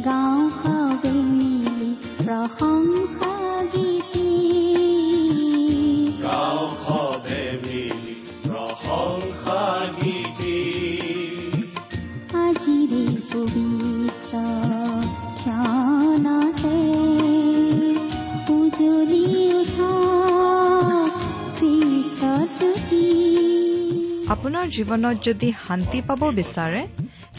কৰি গাঁও মিলি প্ৰশংসা গীতি আজিৰে পবিত্ৰ ক্ষণতে উঠা আপোনাৰ জীৱনত যদি শান্তি পাব বিচাৰে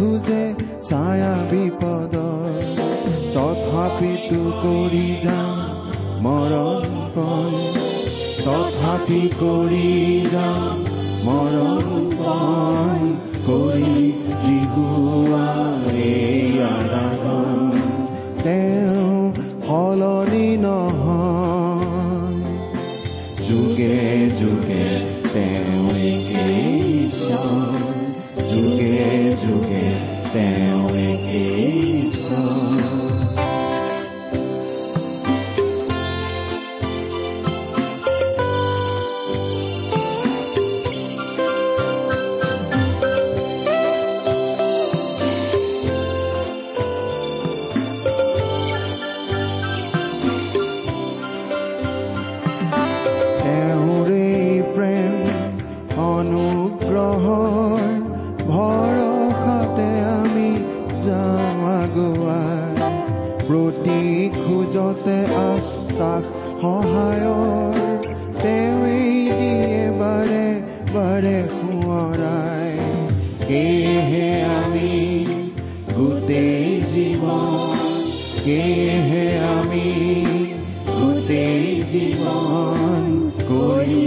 খোজে ছায়া বিপদৰ তথাপিতো কৰি যাম মৰণ পণ তথাপি কৰি যাম মৰণ পণ কৰি জিহুৱাৰে ঈশ্বৰ তেওঁৰে প্ৰেম অনুগ্ৰহৰ আমি যাওঁ আগুৱাই। প্ৰতি খোজতে আশ্বাস সহায়ৰ তেওঁৱেই দিয়ে বাৰে বাৰে সোঁৱৰাই। সেয়েহে আমি গোটেই জীৱন সেয়েহে আমি গোটেই জীৱন কৰি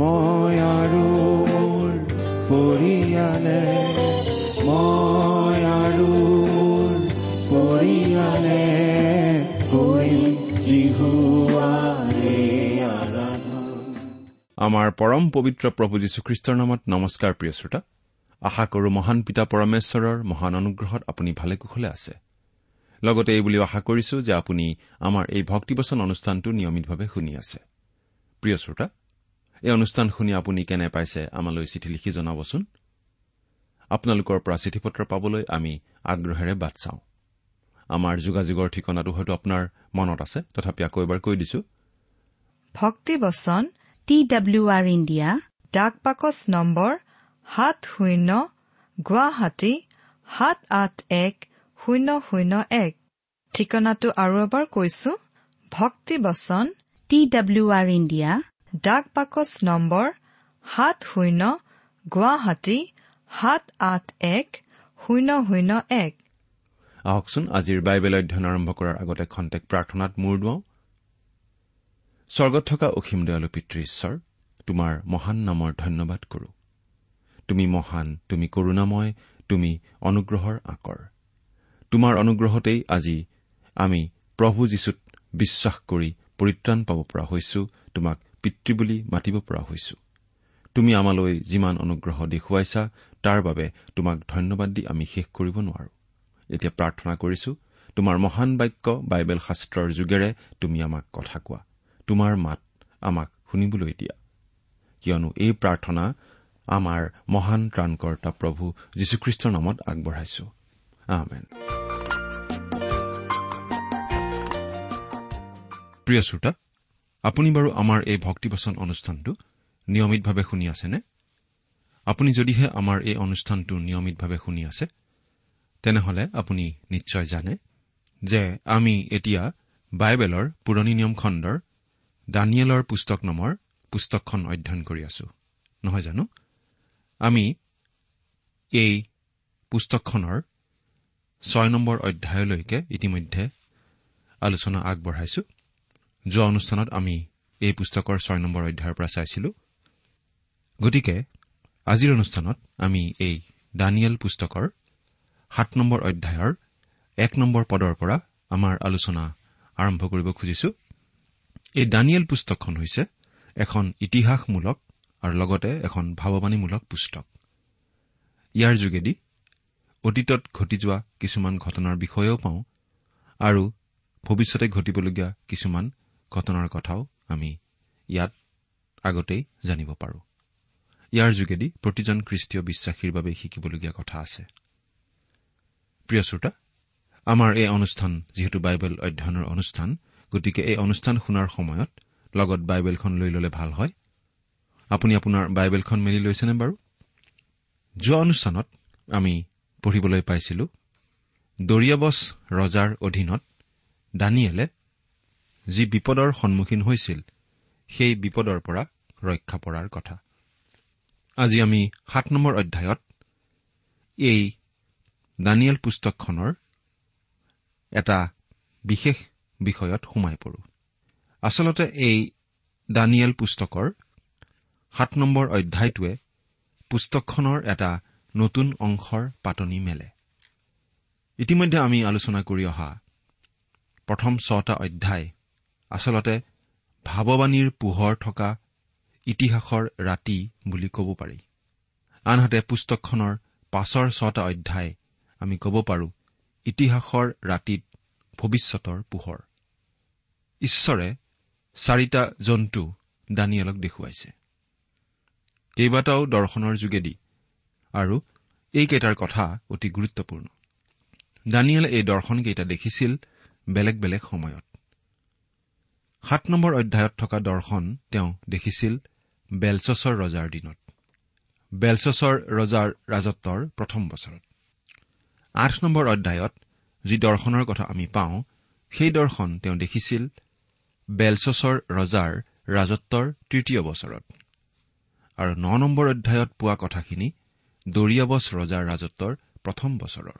মই আৰু মোৰ পৰিয়ালে মই আৰু মোৰ পৰিয়ালে কৰিম আমাৰ পৰম পবিত্ৰ প্ৰভু যীশুখ্ৰীষ্টৰ নামত নমস্কাৰ প্ৰিয় শ্ৰোতা। আশা কৰো মহান পিতা পৰমেশ্বৰৰ মহান অনুগ্ৰহত আপুনি ভালে কুশলে আছে। লগতে এই বুলিও আশা কৰিছো যে আপুনি আমাৰ এই ভক্তিবচন অনুষ্ঠানটো নিয়মিতভাৱে শুনি আছে। প্ৰিয় শ্ৰোতা এই অনুষ্ঠান শুনি আপুনি কেনে পাইছে আমালৈ চিঠি লিখি জনাবচোন? আপোনালোকৰ পৰা চিঠি পত্ৰ পাবলৈ আমি আগ্ৰহেৰে বাট চাওঁ। আমাৰ যোগাযোগৰ ঠিকনাটো হয়তো আপোনাৰ মনত আছে তথাপি আকৌ এবাৰ কৈ দিছো। ভক্তিবচন টি ডাব্লিউ আৰ ইণ্ডিয়া ডাক বাকচ নম্বৰ সাত শূন্য গুৱাহাটী সাত আঠ এক শূন্য শূন্য এক। ঠিকনাটো আৰু এবাৰ কৈছো ভক্তিবচন টি ডাব্লিউ আৰ ইণ্ডিয়া ডাক বাকচ নম্বৰ সাত শূন্য গুৱাহাটী সাত আঠ এক শূন্য শূন্য এক। আহকচোন আজিৰ বাইবেল অধ্যয়ন আৰম্ভ কৰাৰ আগতে খন্তেক প্ৰাৰ্থনাত মূৰ দুৱাওঁ। স্বৰ্গত থকা অসীম দয়ালু পিতৃ ঈশ্বৰ তোমাৰ মহান নামৰ ধন্যবাদ কৰো। তুমি মহান তুমি কৰুণাময় তুমি অনুগ্ৰহৰ আকৰ। তোমাৰ অনুগ্ৰহতেই আজি আমি প্ৰভু যীশুত বিশ্বাস কৰি পৰিত্ৰাণ পাব পৰা হৈছো। তোমাক পিতৃ বুলি মাতিব পৰা হৈছো। তুমি আমালৈ যিমান অনুগ্ৰহ দেখুৱাইছা তাৰ বাবে তোমাক ধন্যবাদ দি আমি শেষ কৰিব নোৱাৰো। এতিয়া প্ৰাৰ্থনা কৰিছো তোমাৰ মহান বাক্য বাইবেল শাস্ত্ৰৰ যোগেৰে তুমি আমাক কথা কোৱা। তোমাৰ মাত আমাক শুনিবলৈ দিয়া। কিয়নো এই প্ৰাৰ্থনা আমাৰ মহান ত্ৰাণকৰ্তা প্ৰভু যীশুখ্ৰীষ্টৰ নামত আগবঢ়াইছো। প্ৰিয় শ্ৰোতা আপুনি বাৰু আমাৰ এই ভক্তিবচন অনুষ্ঠানটো নিয়মিতভাৱে শুনি আছেনে? আপুনি যদিহে আমাৰ এই অনুষ্ঠানটো নিয়মিতভাৱে শুনি আছে তেনেহলে আপুনি নিশ্চয় জানে যে আমি এতিয়া বাইবেলৰ পুৰণি নিয়ম খণ্ডৰ দানিয়েলৰ পুস্তক নামৰ পুস্তকখন অধ্যয়ন কৰি আছো। নহয় জানো? আমি এই পুস্তকখনৰ ছয় নম্বৰ অধ্যায়লৈকে ইতিমধ্যে আলোচনা আগবঢ়াইছো। যোৱা অনুষ্ঠানত আমি এই পুস্তকৰ ছয় নম্বৰ অধ্যায়ৰ পৰা চাইছিলো। গতিকে আজিৰ অনুষ্ঠানত আমি এই দানিয়েল পুস্তকৰ সাত নম্বৰ অধ্যায়ৰ এক নম্বৰ পদৰ পৰা আমাৰ আলোচনা আৰম্ভ কৰিব খুজিছো। এই দানিয়েল পুস্তকখন হৈছে এখন ইতিহাসমূলক আৰু লগতে এখন ভাৱবাণীমূলক পুস্তক। ইয়াৰ যোগেদি অতীতত ঘটি যোৱা কিছুমান ঘটনাৰ বিষয়েও পাওঁ আৰু ভৱিষ্যতে ঘটিবলগীয়া কিছুমান ঘটনাৰ কথাও আমি ইয়াত আগতেই জানিব পাৰো। ইয়াৰ যোগেদি প্ৰতিজন খ্ৰীষ্টীয় বিশ্বাসীৰ বাবে শিকিবলগীয়া কথা আছে। প্ৰিয় শ্ৰোতা আমাৰ এই অনুষ্ঠান যিহেতু বাইবেল অধ্যয়নৰ অনুষ্ঠান গতিকে এই অনুষ্ঠান শুনাৰ সময়ত লগত বাইবেলখন লৈ ললে ভাল হয়। আপুনি আপোনাৰ বাইবেলখন মেলি লৈছেনে বাৰু? যোৱা অনুষ্ঠানত আমি পঢ়িবলৈ পাইছিলো দৰিয়াবছ ৰজাৰ অধীনত দানিয়েলে যি বিপদৰ সন্মুখীন হৈছিল সেই বিপদৰ পৰা ৰক্ষা পৰাৰ কথা। আজি আমি সাত নম্বৰ অধ্যায়ত এই দানিয়েল পুস্তকখনৰ এটা বিশেষ বিষয়ত সোমাই পৰো। আচলতে এই দানিয়েল পুস্তকৰ সাত নম্বৰ অধ্যায়টোৱে পুস্তকখনৰ এটা নতুন অংশৰ পাতনি মেলে। ইতিমধ্যে আমি আলোচনা কৰি অহা প্ৰথম ছটা অধ্যায় আচলতে ভাৱবাণীৰ পোহৰ থকা ইতিহাসৰ ৰাতি বুলি ক'ব পাৰি। আনহাতে পুস্তকখনৰ পাছৰ ছটা অধ্যায় আমি ক'ব পাৰো ইতিহাসৰ ৰাতিত ভৱিষ্যতৰ পোহৰ। ঈশ্বৰে চাৰিটা জন্তু দানিয়েলক দেখুৱাইছে। কেইবাটাও দৰ্শনৰ যোগেদি আৰু এইকেইটাৰ কথা অতি গুৰুত্বপূৰ্ণ। দানিয়েলে এই দৰ্শনকেইটা দেখিছিল বেলেগ বেলেগ সময়ত। সাত নম্বৰ অধ্যায়ত থকা দৰ্শন তেওঁ দেখিছিল বেলচছৰ ৰজাৰ দিনত। বেলচছৰ ৰজাৰ ৰাজত্বৰ প্ৰথম বছৰত। আঠ নম্বৰ অধ্যায়ত যি দৰ্শনৰ কথা আমি পাওঁ সেই দৰ্শন তেওঁ দেখিছিল বেলচছৰ ৰজাৰ ৰাজত্বৰ তৃতীয় বছৰত। আৰু ন নম্বৰ অধ্যায়ত পোৱা কথাখিনি দৰিয়াবছ ৰজাৰ ৰাজত্বৰ প্ৰথম বছৰৰ।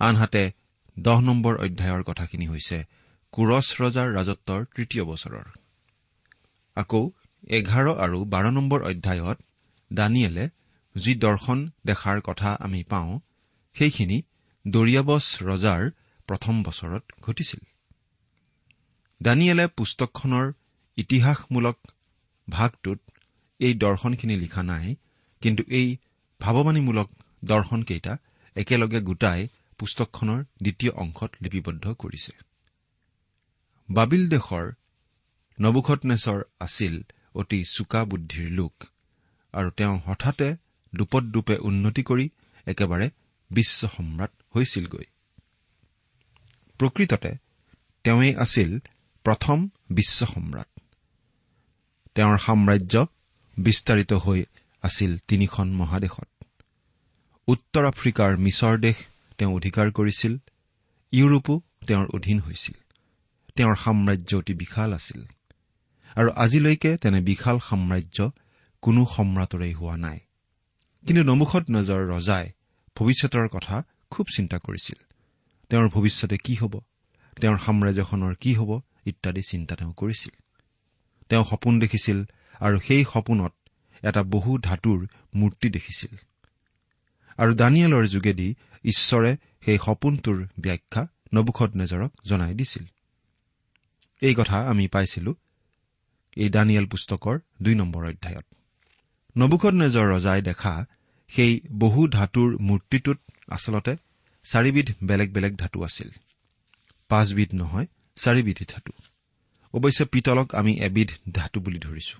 আনহাতে দহ নম্বৰ অধ্যায়ৰ কথাখিনি হৈছে কোৰছ ৰজাৰ ৰাজত্বৰ তৃতীয় বছৰৰ। আকৌ এঘাৰ আৰু বাৰ নম্বৰ অধ্যায়ত দানিয়েলে যি দৰ্শন দেখাৰ কথা আমি পাওঁ সেইখিনি দৰিয়াবছ ৰজাৰ প্ৰথম বছৰত ঘটিছিল। দানিয়েলে পুস্তকখনৰ ইতিহাসমূলক ভাগটোত এই দৰ্শনখিনি লিখা নাই কিন্তু এই ভাৱবাণীমূলক দৰ্শনকেইটা একেলগে গোটাই পুস্তকখনৰ দ্বিতীয় অংশত লিপিবদ্ধ কৰিছে। বাবিল দেশৰ নবুখতনেশ্বৰ আছিল অতি চোকা বুদ্ধিৰ লোক আৰু তেওঁ হঠাতে দুপদূপে উন্নতি কৰি একেবাৰে বিশ্ব সম্ৰাট হৈছিলগৈ। প্ৰকৃততে তেওঁৱেই আছিল প্ৰথম বিশ্ব সম্ৰাট। তেওঁৰ সাম্ৰাজ্য বিস্তাৰিত হৈ আছিল তিনিখন মহাদেশত। উত্তৰ আফ্ৰিকাৰ মিছৰ দেশ তেওঁ অধিকাৰ কৰিছিল ইউৰোপো তেওঁৰ অধীন হৈছিল। তেওঁৰ সাম্ৰাজ্য অতি বিশাল আছিল। আৰু আজিলৈকে তেনে বিশাল সাম্ৰাজ্য কোনো সম্ৰাটৰেই হোৱা নাই। কিন্তু নমুখত নজৰ ৰজাই ভৱিষ্যতৰ কথা খুব চিন্তা কৰিছিল। তেওঁৰ ভৱিষ্যতে কি হ'ব? তেওঁৰ সাম্ৰাজ্যখনৰ কি হ'ব? ইত্যাদি চিন্তা তেওঁ কৰিছিল। তেওঁ সপোন দেখিছিল আৰু সেই সপোনত এটা বহু ধাতুৰ মূৰ্তি দেখিছিল। আৰু দানিয়েলৰ যোগেদি ঈশ্বৰে সেই সপোনটোৰ ব্যাখ্যা নবুখত নেজৰক জনাই দিছিল। এই কথা আমি পাইছিলো এই দানিয়েল পুস্তকৰ দুই নম্বৰ অধ্যায়ত। নবুখত নেজৰ ৰজাই দেখা সেই বহু ধাতুৰ মূৰ্তিটোত আচলতে চাৰিবিধ বেলেগ বেলেগ ধাতু আছিল। পাঁচবিধ নহয় চাৰিবিধি ধাতু। অৱশ্যে পিতলক আমি এবিধ ধাতু বুলি ধৰিছো।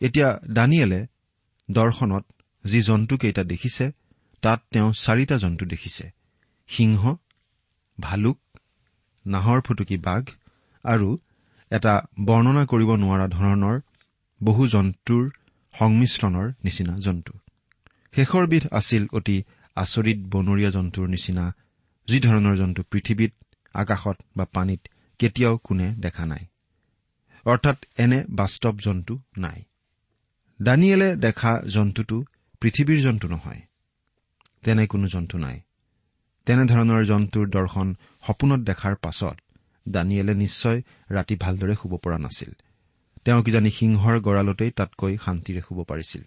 এতিয়া দানিয়েলে দৰ্শনত যি জন্তুকেইটা দেখিছে তাত তেওঁ চাৰিটা জন্তু দেখিছে। সিংহ ভালুক নাহৰ ফুটুকী বাঘ আৰু এটা বৰ্ণনা কৰিব নোৱাৰা ধৰণৰ বহু জন্তুৰ সংমিশ্ৰণৰ নিচিনা জন্তু। শেষৰবিধ আছিল অতি আচৰিত বনৰীয়া জন্তুৰ নিচিনা যি ধৰণৰ জন্তু পৃথিৱীত আকাশত বা পানীত কেতিয়াও কোনে দেখা নাই। অৰ্থাৎ এনে বাস্তৱ জন্তু নাই। দানিয়েলে দেখা জন্তুটো পৃথিৱীৰ জন্তু নহয়। তেনে কোনো জন্তু নাই। তেনেধৰণৰ জন্তুৰ দৰ্শন সপোনত দেখাৰ পাছত দানিয়েলে নিশ্চয় ৰাতি ভালদৰে শুব পৰা নাছিল। তেওঁ কিজানি সিংহৰ গঁড়ালতেই তাতকৈ শান্তিৰে শুব পাৰিছিল।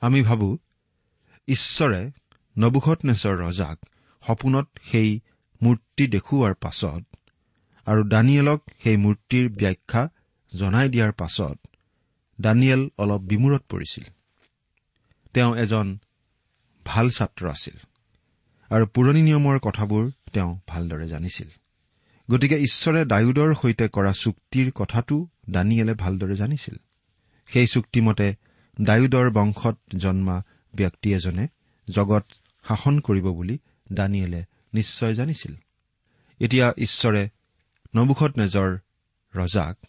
আমি ভাবো ঈশ্বৰে নবুখত নেচৰ ৰজাক সপোনত সেই মূৰ্তি দেখুওৱাৰ পাছত আৰু দানিয়েলক সেই মূৰ্তিৰ ব্যাখ্যা জনাই দিয়াৰ পাছত দানিয়েল অলপ বিমূৰত পৰিছিল। তেওঁ এজন ভাল ছাত্ৰ আছিল আৰু পুৰণি নিয়মৰ কথাবোৰ তেওঁ ভালদৰে জানিছিল। গতিকে ঈশ্বৰে ডায়ুদৰ সৈতে কৰা চুক্তিৰ কথাটো দানিয়েলে ভালদৰে জানিছিল। সেই চুক্তিমতে ডায়ুদৰ বংশত জন্মা ব্যক্তি এজনে জগত শাসন কৰিব বুলি দানিয়েলে নিশ্চয় জানিছিল। এতিয়া ঈশ্বৰে নবুখত নেজৰ ৰজাক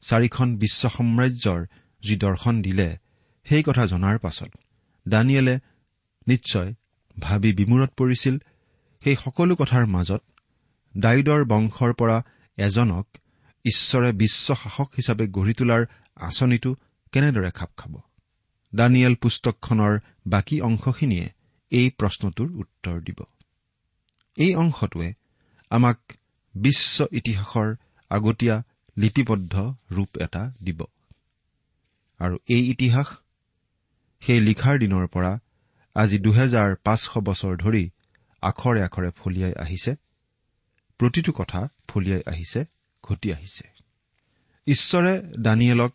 চাৰিখন বিশ্ব সাম্ৰাজ্যৰ যি দৰ্শন দিলে সেই কথা জনাৰ পাছত দানিয়েলে নিশ্চয় ভাবি বিমূৰত পৰিছিল। সেই সকলো কথাৰ মাজত ডায়ুদৰ বংশৰ পৰা এজনক ঈশ্বৰে বিশ্ব শাসক হিচাপে গঢ়ি তোলাৰ আঁচনিটো কেনেদৰে খাপ খাব? দানিয়েল পুস্তকখনৰ বাকী অংশখিনিয়ে এই প্ৰশ্নটোৰ উত্তৰ দিব। এই অংশটোৱে আমাক বিশ্ব ইতিহাসৰ আগতীয়া লিপিবদ্ধ ৰূপ এটা দিব। আৰু এই ইতিহাস সেই লিখাৰ দিনৰ পৰা আজি দুহেজাৰ পাঁচশ বছৰ ধৰি আখৰে আখৰে ফলিয়াই আহিছে। প্ৰতিটো কথা ফলিয়াই আহিছে ঘটি আহিছে। ঈশ্বৰে দানিয়েলক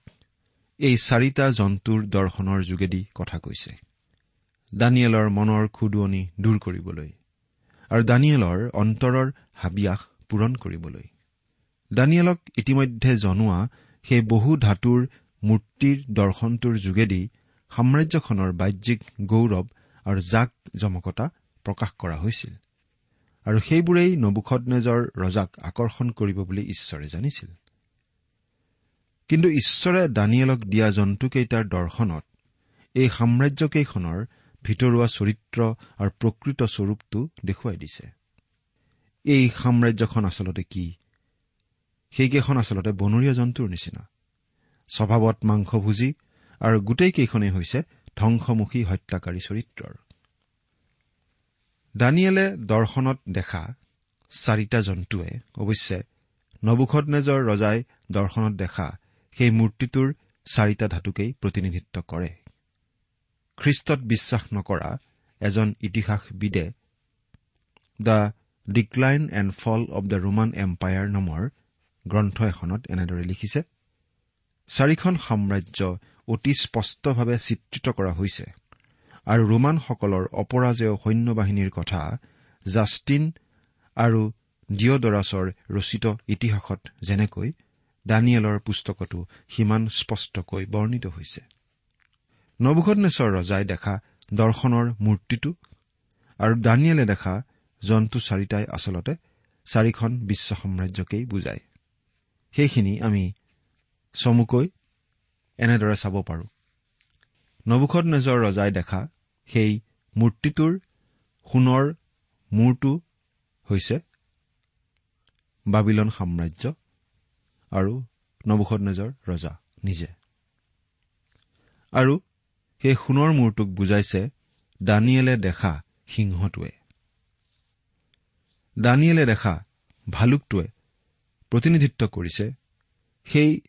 এই চাৰিটা জন্তুৰ দৰ্শনৰ যোগেদি কথা কৈছে। দানিয়েলৰ মনৰ খুদুৱনি দূৰ কৰিবলৈ আৰু দানিয়েলৰ অন্তৰৰ হাবিয়াস পূৰণ কৰিবলৈ। দানিয়েলক ইতিমধ্যে জনোৱা সেই বহু ধাতুৰ মূৰ্তিৰ দৰ্শনটোৰ যোগেদি সাম্ৰাজ্যখনৰ বাহ্যিক গৌৰৱ আৰু জাক জমকতা প্ৰকাশ কৰা হৈছিল। আৰু সেইবোৰেই নবুখদনেজৰ ৰজাক আকৰ্ষণ কৰিব বুলি ঈশ্বৰে জানিছিল। কিন্তু ঈশ্বৰে দানিয়েলক দিয়া জন্তুকেইটাৰ দৰ্শনত এই সাম্ৰাজ্যকেইখনৰ ভিতৰুৱা চৰিত্ৰ আৰু প্ৰকৃত স্বৰূপটো দেখুৱাই দিছে। এই সাম্ৰাজ্যখন আচলতে কি? সেইকেইখন আচলতে বনৰীয়া জন্তুৰ নিচিনা। স্বভাৱত মাংসভোজী আৰু গোটেইকেইখনেই হৈছে ধ্বংসমুখী হত্যাকাৰী চৰিত্ৰৰ। দানিয়েলে দৰ্শনত দেখা চাৰিটা জন্তুৱে অৱশ্যে নবুখদনেজৰ ৰজাই দৰ্শনত দেখা সেই মূৰ্তিটোৰ চাৰিটা ধাতুকেই প্ৰতিনিধিত্ব কৰে। খ্ৰীষ্টত বিশ্বাস নকৰা এজন ইতিহাসবিদে the decline and fall of the Roman empire নামৰ গ্ৰন্থ এখনত এনেদৰে লিখিছে চাৰিখন সাম্ৰাজ্য অতি স্পষ্টভাৱে চিত্ৰিত কৰা হৈছে। আৰু ৰোমানসকলৰ অপৰাজেয় সৈন্যবাহিনীৰ কথা জাষ্টিন আৰু ডিঅ'ডৰাছৰ ৰচিত ইতিহাসত যেনেকৈ দানিয়েলৰ পুস্তকতো সিমান স্পষ্টকৈ বৰ্ণিত হৈছে। নবুখনেশ্বৰ ৰজাই দেখা দৰ্শনৰ মূৰ্তিটো আৰু দানিয়েলে দেখা জন্তু চাৰিটাই আচলতে চাৰিখন বিশ্ব সাম্ৰাজ্যকেই বুজায়। সেইখিনি আমি চমুকৈ এনেদৰে চাব পাৰোঁ। নবুখত নেজৰ ৰজাই দেখা সেই মূৰ্তিটোৰ সোণৰ মূৰটো হৈছে বাবিলন সাম্ৰাজ্য আৰু নবুখত নেজৰ ৰজা নিজে। আৰু সেই সোণৰ মূৰটোক বুজাইছে দানিয়েলে দেখা সিংহটোৱে। দানিয়েলে দেখা ভালুকটোৱে প্ৰতিনিধিত্ব কৰিছে। সেই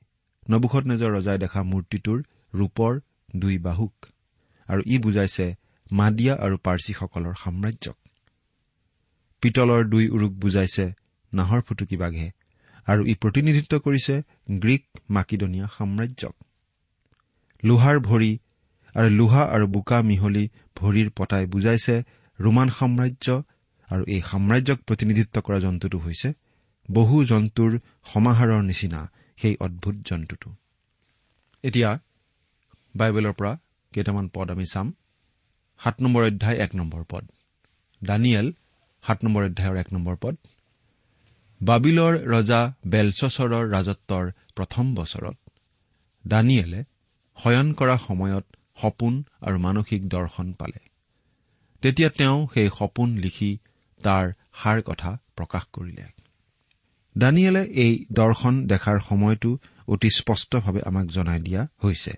নবুখত নেজৰ ৰজাই দেখা মূৰ্তিটোৰ ৰূপৰ দুই বাহুক আৰু ই বুজাইছে মাদিয়া আৰু পাৰ্চীসকলৰ সাম্ৰাজ্যক। পিতলৰ দুই উৰুক বুজাইছে নাহৰ ফুটুকী বাঘে আৰু ই প্ৰতিনিধিত্ব কৰিছে গ্ৰীক মাকিডনীয়া সাম্ৰাজ্যক। লোহাৰ ভৰি আৰু লোহা আৰু বোকা মিহলি ভৰিৰ পতাই বুজাইছে ৰোমান সাম্ৰাজ্য আৰু এই সাম্ৰাজ্যক প্ৰতিনিধিত্ব কৰা জন্তুটো হৈছে বহু জন্তুৰ সমাহাৰৰ নিচিনা সেই অদ্ভুত জন্তুটো। এতিয়া বাইবেলৰ পৰা কেইটামান পদ আমি চাম। সাত নম্বৰ অধ্যায় এক নম্বৰ পদ। দানিয়েল সাত নম্বৰ অধ্যায়ৰ এক নম্বৰ পদ। বাবিলৰ ৰজা বেলছৰৰ ৰাজত্বৰ প্ৰথম বছৰত দানিয়েলে শয়ন কৰা সময়ত সপোন আৰু মানসিক দৰ্শন পালে। তেতিয়া তেওঁ সেই সপোন লিখি তাৰ সাৰ কথা প্ৰকাশ কৰিলে। দানিয়েলে এই দৰ্শন দেখাৰ সময়টো অতি স্পষ্টভাৱে আমাক জনাই দিয়া হৈছে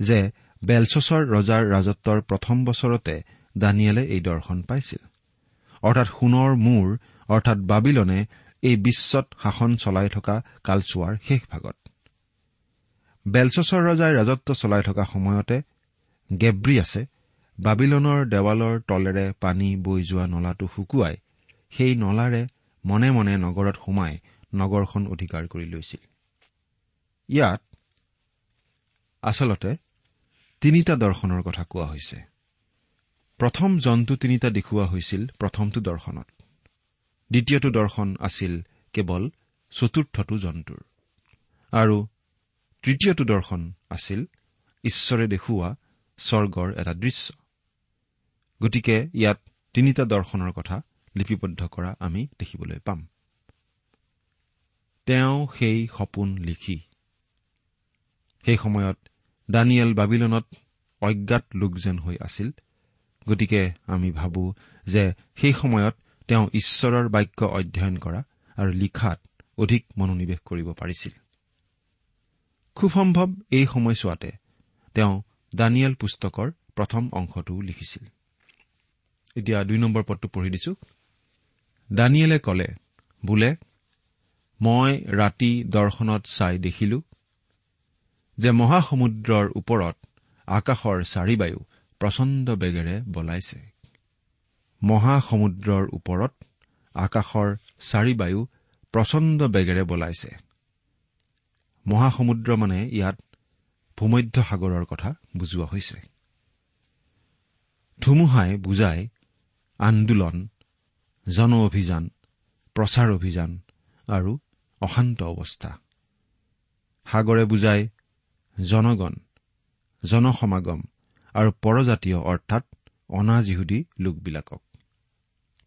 যে বেলছৰ ৰজাৰ ৰাজত্বৰ প্ৰথম বছৰতে দানিয়েলে এই দৰ্শন পাইছিল। অৰ্থাৎ সোণৰ মূৰ অৰ্থাৎ বাবিলনে এই বিশ্বত শাসন চলাই থকা কালচোৱাৰ শেষ ভাগত। বেলছৰ ৰজাই ৰাজত্ব চলাই থকা সময়তে গেব্ৰিয়াছে বাবিলনৰ দেৱালৰ তলেৰে পানী বৈ যোৱা নলাটো শুকুৱাই সেই নলাৰে মনে মনে নগৰত সোমাই নগৰখন অধিকাৰ কৰি লৈছিল। ইয়াত আচলতে তিনিটা দৰ্শনৰ কথা কোৱা হৈছে। প্ৰথম জন্তু তিনিটা দেখুওৱা হৈছিল প্ৰথমটো দৰ্শনত। দ্বিতীয়টো দৰ্শন আছিল কেৱল চতুৰ্থটো জন্তুৰ। আৰু তৃতীয়টো দৰ্শন আছিল ঈশ্বৰে দেখুওৱা স্বৰ্গৰ এটা দৃশ্য। গতিকে ইয়াত তিনিটা দৰ্শনৰ কথা লিপিবদ্ধ কৰা আমি দেখিবলৈ পাম। তেওঁ সেই সপোন লিখি। সেই সময়ত দানিয়েল বাবিলনত অজ্ঞাত লোক যেন হৈ আছিল। গতিকে আমি ভাবো যে সেই সময়ত তেওঁ ঈশ্বৰৰ বাক্য অধ্যয়ন কৰা আৰু লিখাত অধিক মনোনিৱেশ কৰিব পাৰিছিল। খুব সম্ভৱ এই সময়ছোৱাতে তেওঁ দানিয়েল পুস্তকৰ প্ৰথম অংশটোও লিখিছিল। এতিয়া দুই নম্বৰ পদটো পঢ়ি দিছো। দানিয়েলে কলে বোলে মই ৰাতি দৰ্শনত চাই দেখিলো যে মহাসমুদ্ৰৰ ওপৰত আকাশৰ চাৰিবায়ু প্ৰচণ্ড বেগেৰে বলাইছে। মহাসমুদ্ৰৰ ওপৰত আকাশৰ চাৰিবায়ু প্ৰচণ্ড বেগেৰে বলাইছে। মহাসমুদ্ৰ মানে ইয়াত ভূমধ্য সাগৰৰ কথা বুজোৱা হৈছে। ধুমুহাই বুজাই আন্দোলন জন অভিযান প্ৰচাৰ অভিযান আৰু অশান্ত অৱস্থা। সাগৰে বুজাই জনগণ জনসমাগম আৰু পৰজাতীয় অৰ্থাৎ অনাজিহুদী লোকবিলাকক।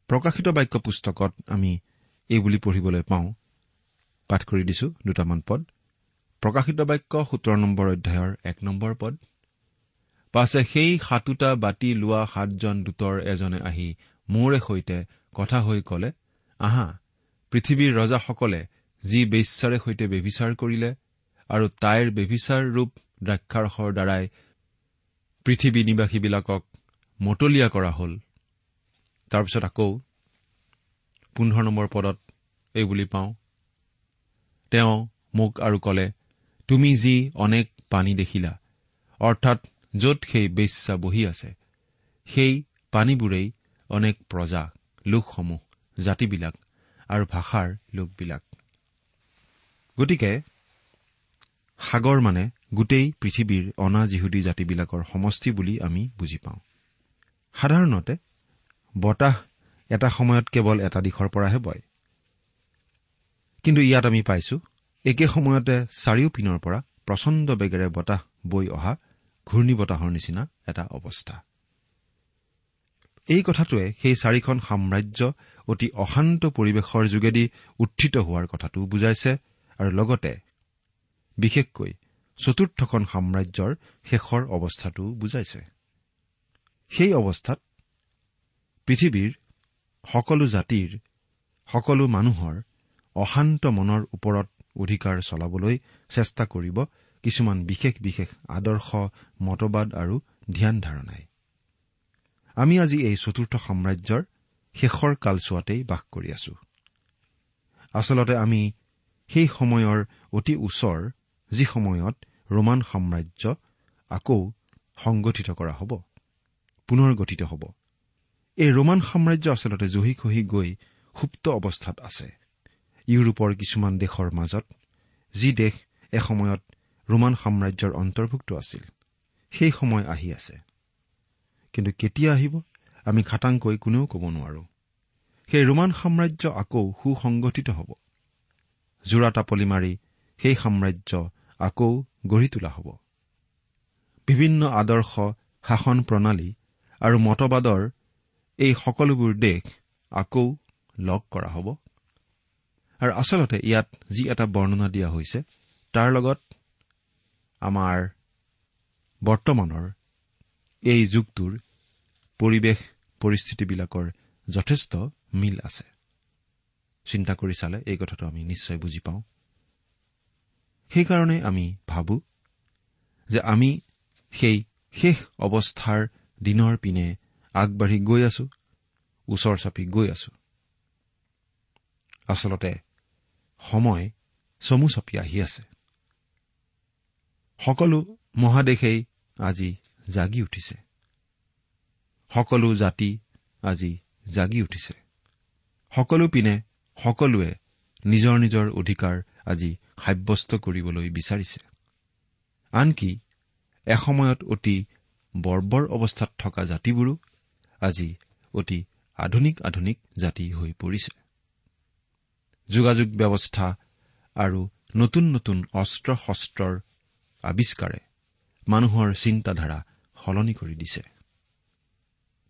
প্ৰকাশিত বাক্য পুস্তকত আমি এইবুলি পঢ়িবলৈ পাওঁ পাঠ কৰি দিছো দুটামান পদ। প্ৰকাশিত বাক্য সোতৰ নম্বৰ অধ্যায়ৰ এক নম্বৰ পদ। পাছে সেই সাতোটা বাতি লোৱা সাতজন দূতৰ এজনে আহি মোৰে সৈতে কথা হৈ কলে আহা পৃথিৱীৰ ৰজাসকলে যি বেশ্যাৰে সৈতে বেবিচাৰ কৰিলে আৰু তাইৰ বেবিচাৰ ৰূপ দ্ৰাক্ষাৰসৰ দ্বাৰাই পৃথিৱী নিবাসীবিলাকক মতলীয়া কৰা হ'ল। তাৰপিছত আকৌ পোন্ধৰ নম্বৰ পদত এই বুলি পাওঁ। তেওঁ মোক আৰু কলে তুমি যি অনেক পানী দেখিলা অৰ্থাৎ য'ত সেই বেশ্যা বহি আছে সেই পানীবোৰেই অনেক প্ৰজা লোকসমূহ জাতিবিলাক আৰু ভাষাৰ লোকবিলাক। গতিকে সাগৰ মানে গোটেই পৃথিৱীৰ অনা যিহুদী জাতিবিলাকৰ সমষ্টি বুলি আমি বুজি পাওঁ। সাধাৰণতে বতাহ এটা সময়ত কেৱল এটা দিশৰ পৰাহে বয়। কিন্তু ইয়াত আমি পাইছো একে সময়তে চাৰিও পিনৰ পৰা প্ৰচণ্ড বেগেৰে বতাহ বৈ অহা ঘূৰ্ণী বতাহৰ নিচিনা এটা অৱস্থা। এই কথাটোৱে সেই চাৰিখন সাম্ৰাজ্য অতি অশান্ত পৰিৱেশৰ যোগেদি উত্থিত হোৱাৰ কথাটো বুজাইছে আৰু লগতে বিশেষকৈ চতুৰ্থখন সাম্ৰাজ্যৰ শেষৰ অৱস্থাটো বুজাইছে। সেই অৱস্থাত পৃথিৱীৰ সকলো জাতিৰ সকলো মানুহৰ অশান্ত মনৰ ওপৰত অধিকাৰ চলাবলৈ চেষ্টা কৰিব কিছুমান বিশেষ বিশেষ আদৰ্শ মতবাদ আৰু ধ্যান ধাৰণাই। আমি আজি এই চতুৰ্থ সাম্ৰাজ্যৰ শেষৰ কালচোৱাতেই বাস কৰি আছো। আচলতে আমি সেই সময়ৰ অতি ওচৰ যি সময়ত ৰোমান সাম্ৰাজ্য আকৌ সংগঠিত কৰা হ'ব পুনৰ গঠিত হ'ব। এই ৰোমান সাম্ৰাজ্য আচলতে জহি খহি গৈ সুপ্ত অৱস্থাত আছে। ইউৰোপৰ কিছুমান দেশৰ মাজত যি দেশ এসময়ত ৰোমান সাম্ৰাজ্যৰ অন্তৰ্ভুক্ত আছিল সেই সময় আহি আছে। কিন্তু কেতিয়া আহিব আমি খাটাংকৈ কোনেও ক'ব নোৱাৰো। সেই ৰোমান সাম্ৰাজ্য আকৌ সুসংগঠিত হ'ব। জোৰা টাপলি মাৰি সেই সাম্ৰাজ্য আকৌ গঢ়ি তোলা হ'ব। বিভিন্ন আদৰ্শ শাসন প্ৰণালী আৰু মতবাদৰ এই সকলোবোৰ দেশ আকৌ লগ কৰা হ'ব। আৰু আচলতে ইয়াত যি এটা বৰ্ণনা দিয়া হৈছে তাৰ লগত আমাৰ বৰ্তমানৰ এই যুগটোৰ পৰিৱেশ পৰিস্থিতিবিলাকৰ যথেষ্ট মিল আছে। চিন্তা কৰি চালে এই কথাটো আমি নিশ্চয় বুজি পাওঁ। সেইকাৰণে আমি ভাবো যে আমি সেই শেষ অৱস্থাৰ দিনৰ পিনে আগবাঢ়ি গৈ আছো ওচৰ চাপি গৈ আছো। আচলতে সময় চমু চাপি আহি আছে। সকলো মহাদেশেই আজি জাগি উঠিছে। সকলো জাতি আজি জাগি উঠিছে। সকলো পিনে সকলোৱে নিজৰ নিজৰ অধিকাৰ আজি সাব্যস্ত কৰিবলৈ বিচাৰিছে। আনকি এসময়ত অতি বৰ্বৰ অৱস্থাত থকা জাতিবোৰো আজি অতি আধুনিক আধুনিক জাতি হৈ পৰিছে। যোগাযোগ ব্যৱস্থা আৰু নতুন নতুন অস্ত্ৰ শস্ত্ৰৰ আৱিষ্কাৰে মানুহৰ চিন্তাধাৰা সলনি কৰি দিছে।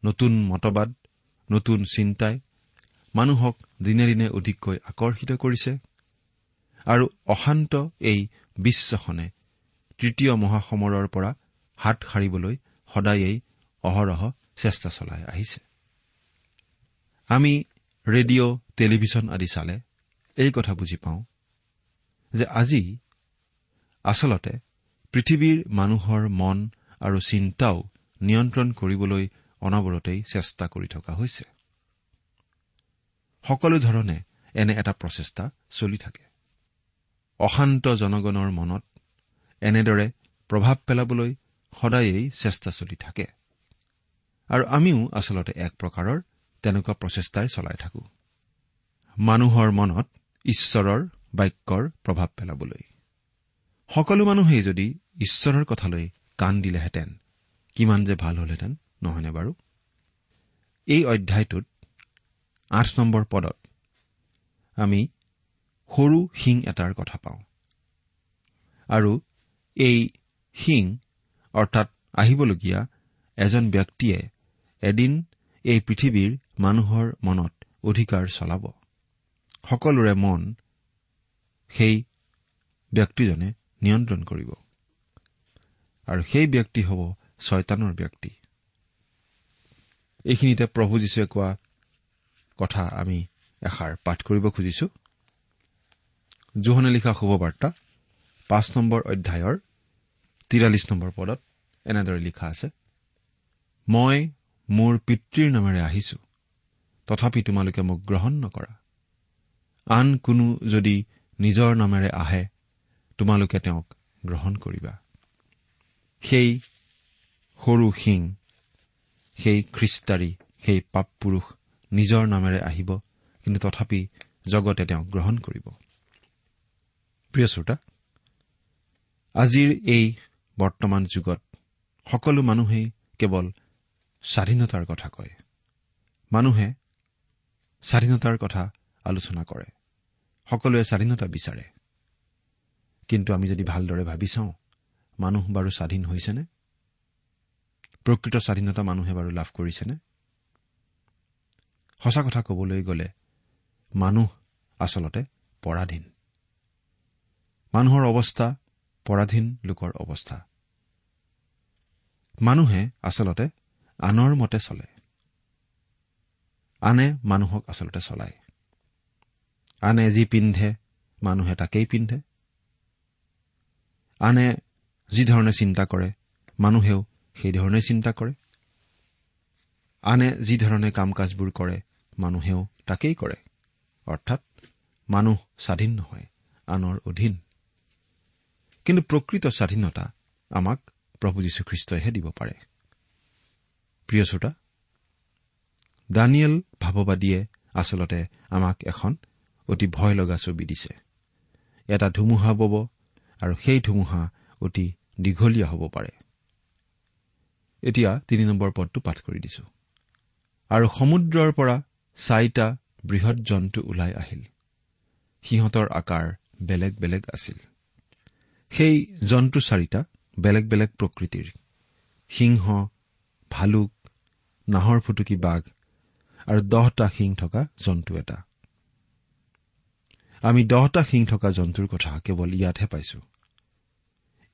নতুন মতবাদ নতুন চিন্তাই মানুহক দিনে দিনে অধিককৈ আকৰ্ষিত কৰিছে। আৰু অশান্ত এই বিশ্বখনে তৃতীয় মহাসমৰৰ পৰা হাত সাৰিবলৈ সদায়েই অহৰহ চেষ্টা চলাই আহিছে। আমি ৰেডিঅ' টেলিভিছন আদি চালে এই কথা বুজি পাওঁ যে আজি আচলতে পৃথিৱীৰ মানুহৰ মন আৰু চিন্তাও নিয়ন্ত্ৰণ কৰিবলৈ অনবৰতেই চেষ্টা কৰি থকা হৈছে। সকলো ধৰণে এনে এটা প্ৰচেষ্টা চলি থাকে। অশান্ত জনগণৰ মনত এনেদৰে প্ৰভাৱ পেলাবলৈ সদায়েই চেষ্টা চলি থাকে। আৰু আমিও আচলতে এক প্ৰকাৰৰ তেনেকুৱা প্ৰচেষ্টাই চলাই থাকো। মানুহৰ মনত ঈশ্বৰৰ বাক্যৰ প্ৰভাৱ পেলাবলৈ। সকলো মানুহেই যদি ঈশ্বৰৰ কথালৈ কাণ দিলেহেঁতেন কিমান যে ভাল হলহেঁতেন নহয়নে বাৰু? এই অধ্যায়টোত আঠ নম্বৰ পদত আমি সৰু শিং এটাৰ কথা পাওঁ। আৰু এই শিং অৰ্থাৎ আহিবলগীয়া এজন ব্যক্তিয়ে এদিন এই পৃথিৱীৰ মানুহৰ মনত অধিকাৰ চলাব। সকলোৰে মন সেই ব্যক্তিজনে নিয়ন্ত্ৰণ কৰিব। আৰু সেই ব্যক্তি হ'ব ছয়তানৰ ব্যক্তি। এইখিনিতে প্ৰভু যীশুৱে কোৱা কথা আমি এষাৰ পাঠ কৰিব খুজিছো। জোহনে লিখা শুভবাৰ্তা পাঁচ নম্বৰ অধ্যায়ৰ তিৰাল্লিছ নম্বৰ পদত এনেদৰে লিখা আছে মই মোৰ পিতৃৰ নামেৰে আহিছো তথাপি তোমালোকে মোক গ্ৰহণ নকৰা। আন কোনো যদি নিজৰ নামেৰে আহে তোমালোকে তেওঁক গ্ৰহণ কৰিবা। সেই সৰু শিং সেই খ্ৰীষ্টাৰী সেই পাপ পুৰুষ নিজৰ নামেৰে আহিব কিন্তু তথাপি জগতে তেওঁক গ্ৰহণ কৰিব। প্ৰিয় শ্ৰোতা আজিৰ এই বৰ্তমান যুগত সকলো মানুহেই কেৱল স্বাধীনতাৰ কথা কয়। মানুহে স্বাধীনতাৰ কথা আলোচনা কৰে। সকলোৱে স্বাধীনতা বিচাৰে। কিন্তু আমি যদি ভালদৰে ভাবি চাওঁ মানুহ বাৰু স্বাধীন হৈছেনে? প্ৰকৃত স্বাধীনতা মানুহে বাৰু লাভ কৰিছেনে? সঁচা কথা কবলৈ গ'লে মানুহ আচলতে পৰাধীন। মানুহৰ অৱস্থা পৰাধীন লোকৰ অৱস্থা। মানুহে আচলতে আনৰ মতে চলে। আনে মানুহক আচলতে চলায় আনে যি পিন্ধে মানুহে তাকেই পিন্ধে। আনে যিধৰণে চিন্তা কৰে মানুহেও সেইধৰণে চিন্তা কৰে। আনে যিধৰণে কাম কাজবোৰ কৰে মানুহেও তাকেই কৰে। অৰ্থাৎ মানুহ স্বাধীন নহয় আনৰ অধীন। কিন্তু প্ৰকৃত স্বাধীনতা আমাক প্ৰভু যীশুখ্ৰীষ্টইহে দিব পাৰে। প্ৰিয় শ্ৰোতা দানিয়েল ভাৱবাদীয়ে আচলতে আমাক এখন অতি ভয় লগা ছবি দিছে। এটা ধুমুহা বব আৰু সেই ধুমুহা অতি দীঘলীয়া হ'ব পাৰে। এতিয়া তিনি নম্বৰ পদটো পাঠ কৰি দিছো। আৰু সমুদ্ৰৰ পৰা চাৰিটা বৃহৎ জন্তু ওলাই আহিল। সিহঁতৰ আকাৰ বেলেগ বেলেগ আছিল। সেই জন্তু চাৰিটা বেলেগ বেলেগ প্ৰকৃতিৰ। সিংহ ভালুক নাহৰ ফুটুকী বাঘ আৰু দহটা শিং থকা জন্তু এটা। আমি দহটা শিং থকা জন্তুৰ কথা কেৱল ইয়াতহে পাইছো।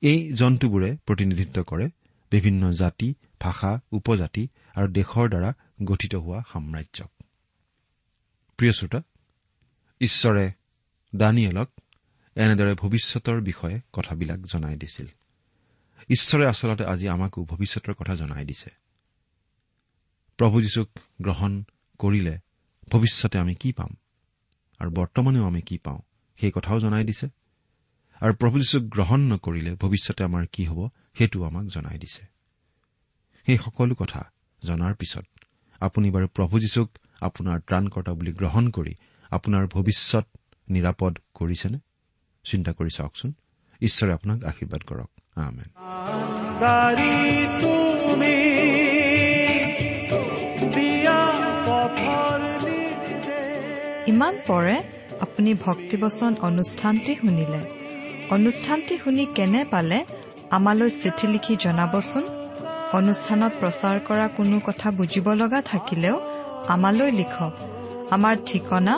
এই জন্তুবোৰে প্ৰতিনিধিত্ব কৰে বিভিন্ন জাতি ভাষা উপজাতি আৰু দেশৰ দ্বাৰা গঠিত হোৱা সাম্ৰাজ্যক। প্ৰিয় শ্ৰোতা ঈশ্বৰে দানিয়েলক এনেদৰে ভৱিষ্যতৰ বিষয়ে কথাবিলাক জনাই দিছিল। ঈশ্বৰে আচলতে আজি আমাকো ভৱিষ্যতৰ কথা জনাই দিছে। প্ৰভু যীশুক গ্ৰহণ কৰিলে ভৱিষ্যতে আমি কি পাম? আৰু বৰ্তমানেও আমি কি পাওঁ? সেই কথাও জনাই দিছে। আৰু প্ৰভু যীশুক গ্ৰহণ নকৰিলে ভৱিষ্যতে আমাৰ কি হ'ব সেইটোও আমাক জনাই দিছে। সেই সকলো কথা জনাৰ পিছত আপুনি বাৰু প্ৰভু যীশুক আপোনাৰ ত্ৰাণকৰ্তা বুলি গ্ৰহণ কৰি আপোনাৰ ভৱিষ্যত নিৰাপদ কৰিছেনে? চিন্তা কৰি চাওকচোন ঈশ্বৰে আপোনাক আশীৰ্বাদ কৰক আমেন তাৰি তুমি দিয়া পথৰ নিৰ্দেশ ইমান পৰে আপুনি ভক্তিবচন অনুষ্ঠানটি শুনিলে। অনুষ্ঠানটি শুনি কেনে পালে আমালৈ চিঠি লিখি জনাবচোন? অনুষ্ঠানত প্ৰচাৰ কৰা কোনো কথা বুজিব লগা থাকিলেও আমালৈ লিখক। আমাৰ ঠিকনা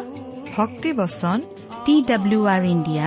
ভক্তিবচন T W R India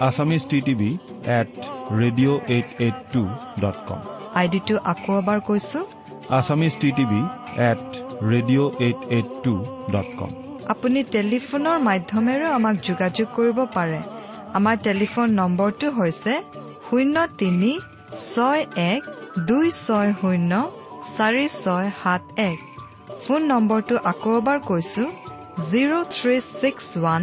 Assamese T TV at radio' eight eight two dot com আইডিটো আকৌ এবাৰ কৈছো। Assamese T TV at radio' eight eight two dot com আপুনি টেলিফোনৰ মাধ্যমেৰেও আমাক যোগাযোগ কৰিব পাৰে। আমাৰ টেলিফোন নম্বৰটো হৈছে শূন্য তিনি ছয় এক দুই ছয় শূন্য চাৰি ছয় সাত এক। ফোন নম্বৰটো আকৌ এবাৰ কৈছো জিৰ' থ্ৰী ছিক্স ওৱান